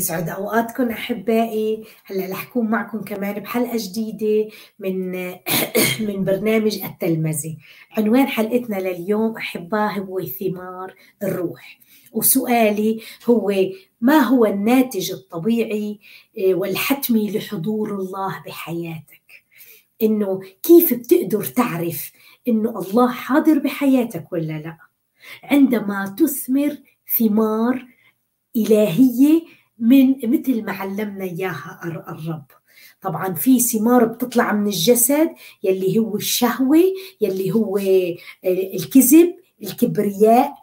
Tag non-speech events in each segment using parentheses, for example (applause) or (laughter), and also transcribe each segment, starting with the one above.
يسعد أوقاتكم أحبائي. هلأ رح أكون معكم كمان بحلقة جديدة من (clears throat) من برنامج التلمذه عنوان حلقتنا لليوم أحباء هو ثمار الروح. وسؤالي هو ما هو الناتج الطبيعي آه، والحتمي لحضور الله بحياتك؟ إنه كيف بتقدر تعرف إنه الله حاضر بحياتك ولا لا؟ عندما تثمر ثمار إلهية من مثل ما علمنا إياها الرب. طبعا في ثمار بتطلع من الجسد يلي هو الشهوة يلي هو آه، الكذب الكبرياء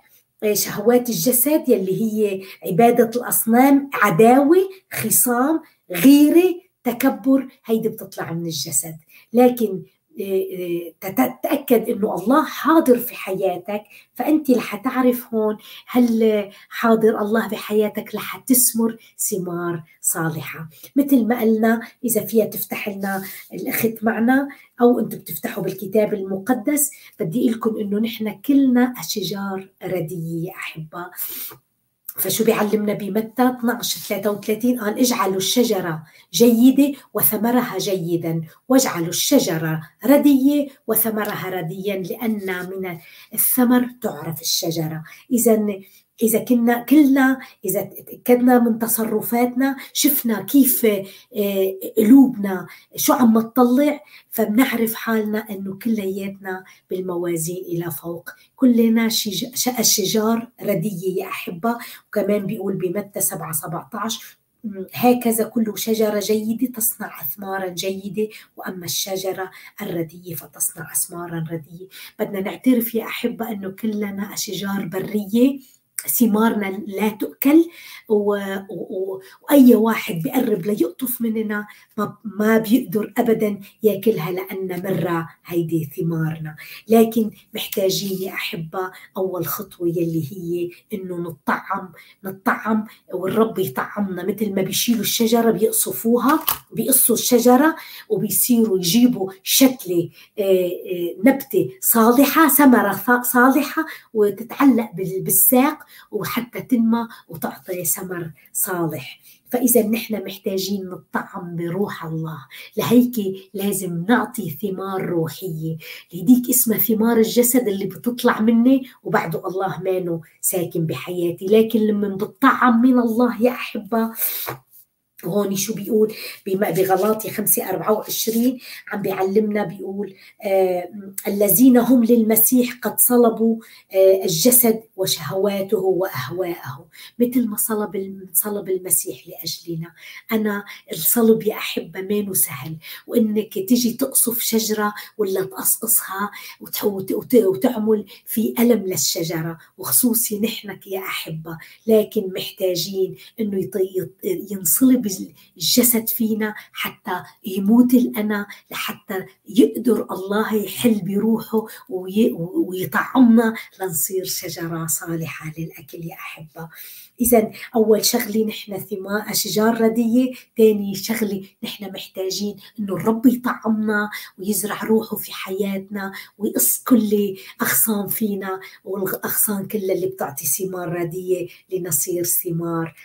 آه، شهوات الجسد يلي هي عبادة الأصنام عداوة خصام غيرة تكبر. هيدي بتطلع من الجسد. لكن تتأكد إنه الله حاضر في حياتك فأنت رح تعرف هون هل حاضر الله بحياتك رح تثمر ثمار صالحة. مثل ما قلنا إذا فيها تفتح لنا الأخت معنا أو أنتم بتفتحوا بالكتاب المقدس بدي لكم إنه نحن كلنا أشجار ردية أحبة. فشو بيعلمنا بمتى 12 33 قال اجعلوا الشجرة جيدة وثمرها جيدا واجعلوا الشجرة ردية وثمرها رديا لأن من الثمر تعرف الشجرة. إذا إذا كنا كلنا إذا تأكدنا من تصرفاتنا شفنا كيف آه، قلوبنا شو عم تطلع فبنعرف حالنا إنه كلياتنا بالموازين إلى فوق. كلنا الشجار ردية يا أحبة. وكمان بيقول بمتى 7 17 هكذا كل شجرة جيدة تصنع أثمارا جيدة. وأما الشجرة الردية فتصنع أثمارا ردية. بدنا نعترف يا أحبة أنه كلنا أشجار برية. ثمارنا لا تؤكل و... وأي واحد بيقرب ليقطف مننا ما, ما بيقدر ابدا يأكلها لأن مره هيدي ثمارنا. لكن محتاجين يا أحبة أول خطوة يلي هي إنه نطعم نطعم والرب يطعمنا. مثل ما بيشيلوا الشجرة بيقصفوها بيقصوا الشجرة وبيصيروا يجيبوا شتله آه، آه، نبتة صالحة ثمرة صالحة وتتعلق بالساق وحتى تنمى وتعطي ثمر صالح. فإذا نحن محتاجين نطعم بروح الله. لهيك لازم نعطي ثمار روحية. لهديك اسمها ثمار الجسد اللي بتطلع مني وبعده الله مانو ساكن بحياتي. لكن لما بتطعم من الله يا أحبة هون شو بيقول؟ بغلاطي 5 24 عم بيعلمنا بيقول آه الذين هم للمسيح قد صلبوا آه الجسد وشهواته وأهواءه. مثل ما صلب صلب المسيح لأجلنا. أنا الصلب يا أحبة مانو سهل. وإنك تيجي تقصف شجرة ولا تقصقصها وتعمل في ألم للشجرة. وخصوصي نحنك يا أحبة. لكن محتاجين إنه ينصلب الجسد فينا حتى يموت الأنا لحتى يقدر الله يحل بروحه ويطعمنا لنصير شجرة صالحة للأكل يا أحبة. إذا أول شغلة نحن ثمار أشجار ردية ثاني شغلة نحن محتاجين إنه الرب يطعمنا ويزرع روحه في حياتنا ويقص كل أغصان فينا والأغصان كلها اللي بتعطي ثمار ردية لنصير ثمار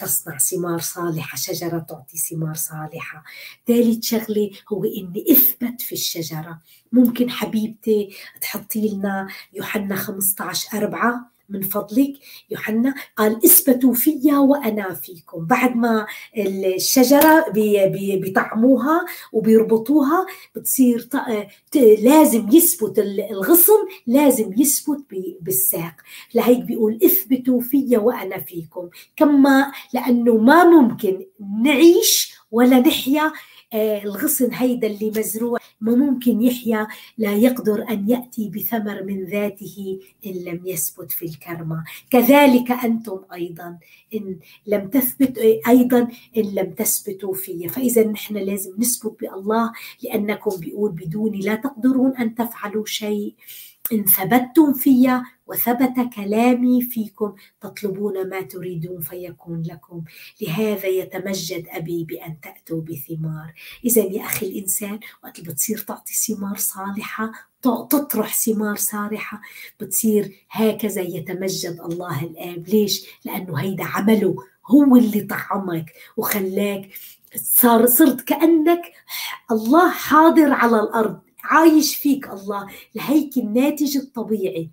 تصنع ثمار صالحة شجرة تعطي ثمار صالحة. ثالث شغلة هو إني أثبت في الشجرة. ممكن حبيبتي تحطي لنا يوحنا 15 أربعة من فضلك يوحنا قال اثبتوا فيا وأنا فيكم. بعد ما الشجرة بيطعموها وبيربطوها بتصير لازم يثبت الغصن لازم يثبت بالساق. لهيك بيقول اثبتوا فيا وأنا فيكم. كما لأنه ما ممكن نعيش ولا نحيا الغصن هيدا اللي مزروع ما ممكن يحيا لا يقدر أن يأتي بثمر من ذاته إن لم يثبت في الكرمة. كذلك أنتم أيضا إن لم تثبت أيضا إن لم تثبتوا في. فإذا نحن لازم نثبت بالله لأنكم بيقول بدوني لا تقدرون أن تفعلوا شيء. إن ثبتتم فيا وثبت كلامي فيكم تطلبون ما تريدون فيكون لكم. لهذا يتمجد أبي بأن تأتوا بثمار. إذا يا أخي الإنسان وقت بتصير تعطي ثمار صالحة تطرح ثمار صالحة بتصير هكذا يتمجد الله الآب ليش؟ لأنه هيدا عمله هو اللي طعمك وخلاك صار صرت كأنك الله حاضر على الأرض عايش فيك الله. لهيك الناتج الطبيعي.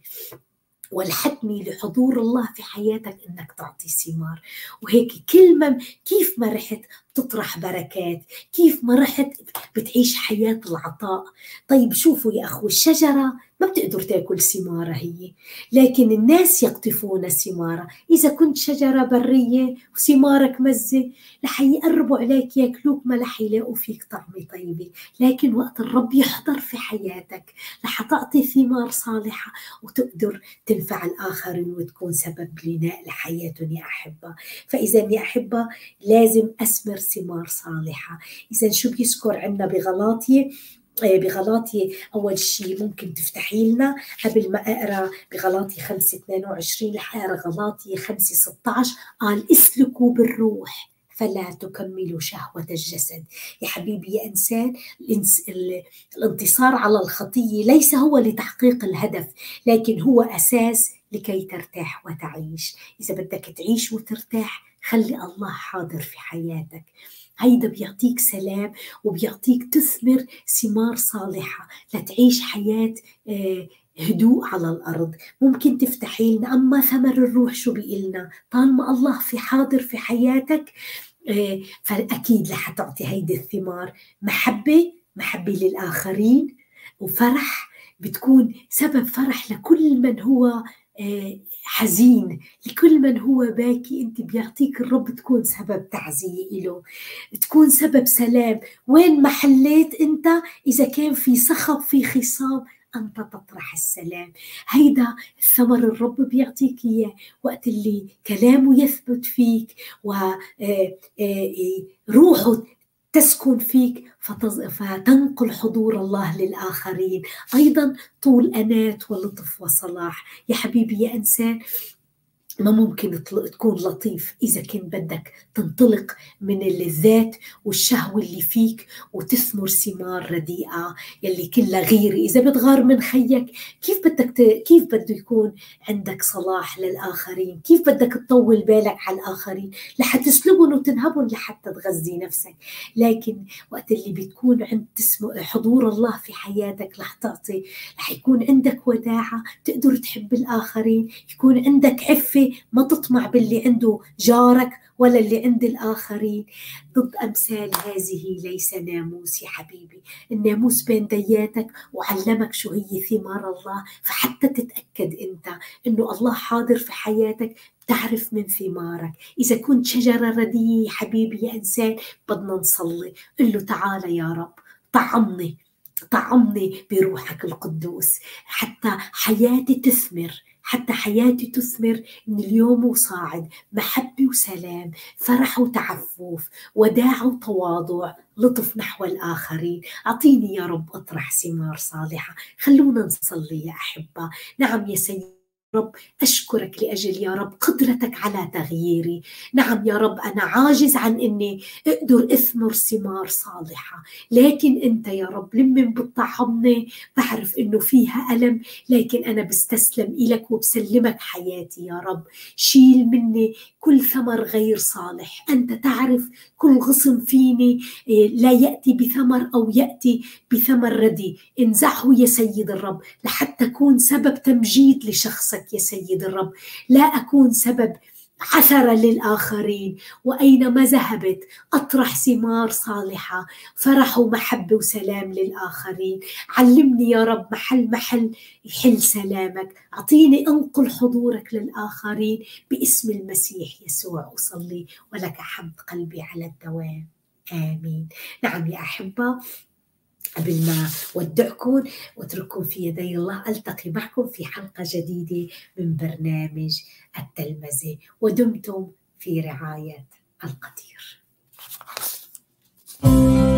والحتمي لحضور الله في حياتك إنك تعطي ثمار. وهيك كل ما كيف ما رحت بتطرح بركات كيف ما رحت بتعيش حياة العطاء. طيب شوفوا يا أخو الشجرة ما بتقدر تأكل ثمارة هي لكن الناس يقطفون ثمارة إذا كنت شجرة برية وثمارك مزة رح يقربوا عليك يأكلوك ما رح يلاقوا فيك طعمة طيبة. لكن وقت الرب يحضر في حياتك رح تعطي ثمار صالحة وتقدر تنفع الآخرين وتكون سبب بناء لحياتهم يا أحبة. فإذا يا أحبة لازم أثمر ثمار صالحة. إذا شو بيذكر عندنا بغلاطية؟ آه، بغلاطي أول شيء ممكن تفتحي لنا. قبل ما أقرأ بغلاطي 5 22 رح أقرأ غلاطي 5 16 قال اسلكوا بالروح فلا تكملوا شهوة الجسد. يا حبيبي يا إنسان الانتصار على الخطية ليس هو لتحقيق الهدف لكن هو أساس لكي ترتاح وتعيش. إذا بدك تعيش وترتاح خلي الله حاضر في حياتك. هيدا بيعطيك سلام وبيعطيك تثمر ثمار صالحة. لتعيش حياة آه، هدوء على الأرض. ممكن تفتحي لنا أما ثمر الروح شو بيقلنا؟ طالما الله في حاضر في حياتك آه، فأكيد رح تعطي هيدي الثمار. محبة محبة للآخرين. وفرح بتكون سبب فرح لكل من هو آه، حزين لكل من هو باكي أنت بيعطيك الرب تكون سبب تعزية له تكون سبب سلام. وين ما حليت أنت؟ إذا كان في صخب في خصام أنت تطرح السلام. هيدا الثمر الرب بيعطيك إياه. وقت اللي كلامه يثبت فيك وروحه آه، آه، تسكن فيك فتنقل حضور الله للآخرين. أيضا طول أنات ولطف وصلاح. يا حبيبي يا إنسان ما ممكن تكون لطيف إذا كنت بدك تنطلق من اللذات والشهوة اللي فيك وتثمر ثمار رديئة يلي كلها غيرة إذا بتغار من خيك كيف بدك ت... كيف بده يكون عندك صلاح للآخرين؟ كيف بدك تطول بالك على الآخرين؟ لحتى تسلبهم وتنهبهم لحتى تغذي نفسك. لكن وقت اللي بتكون عند حضور الله في حياتك رح تعطي رح يكون عندك وداعة تقدر تحب الآخرين يكون عندك عفة ما تطمع باللي عنده جارك ولا اللي عند الآخرين. ضد أمثال هذه ليس ناموس يا حبيبي. الناموس بين دياتك وعلمك شو هي ثمار الله. فحتى تتأكد أنت أنه الله حاضر في حياتك تعرف من ثمارك. إذا كنت شجرة ردية يا حبيبي يا إنسان بدنا نصلي. قل له تعال يا رب طعمني طعمني بروحك القدوس. حتى حياتي تثمر. حتى حياتي تثمر من اليوم وصاعد محبة وسلام فرح وتعفف وداع وتواضع لطف نحو الآخرين. أعطيني يا رب أطرح ثمار صالحة. خلونا نصلي يا أحبة. نعم يا سيدي. رب أشكرك لأجل يا رب قدرتك على تغييري. نعم يا رب أنا عاجز عن أني أقدر أثمر ثمار صالحة. لكن أنت يا رب لمن بتطعمني بعرف أنه فيها ألم. لكن أنا بستسلم إلك وبسلمك حياتي يا رب. شيل مني كل ثمر غير صالح. أنت تعرف كل غصن فيني إيه، لا يأتي بثمر أو يأتي بثمر ردي انزعه يا سيد الرب لحتى أكون سبب تمجيد لشخصك. يا سيد الرب. لا أكون سبب عثرة للآخرين وأينما ذهبت أطرح ثمار صالحة فرح ومحبة وسلام للآخرين. علمني يا رب محل محل يحل سلامك. أعطيني أنقل حضورك للآخرين باسم المسيح يسوع. أصلي ولك حمد قلبي على الدوام. آمين. نعم يا أحبة قبل ما ودعكم واترككم في يدي الله. ألتقي معكم في حلقة جديدة من برنامج التلمذه ودمتم في رعاية القدير. thank you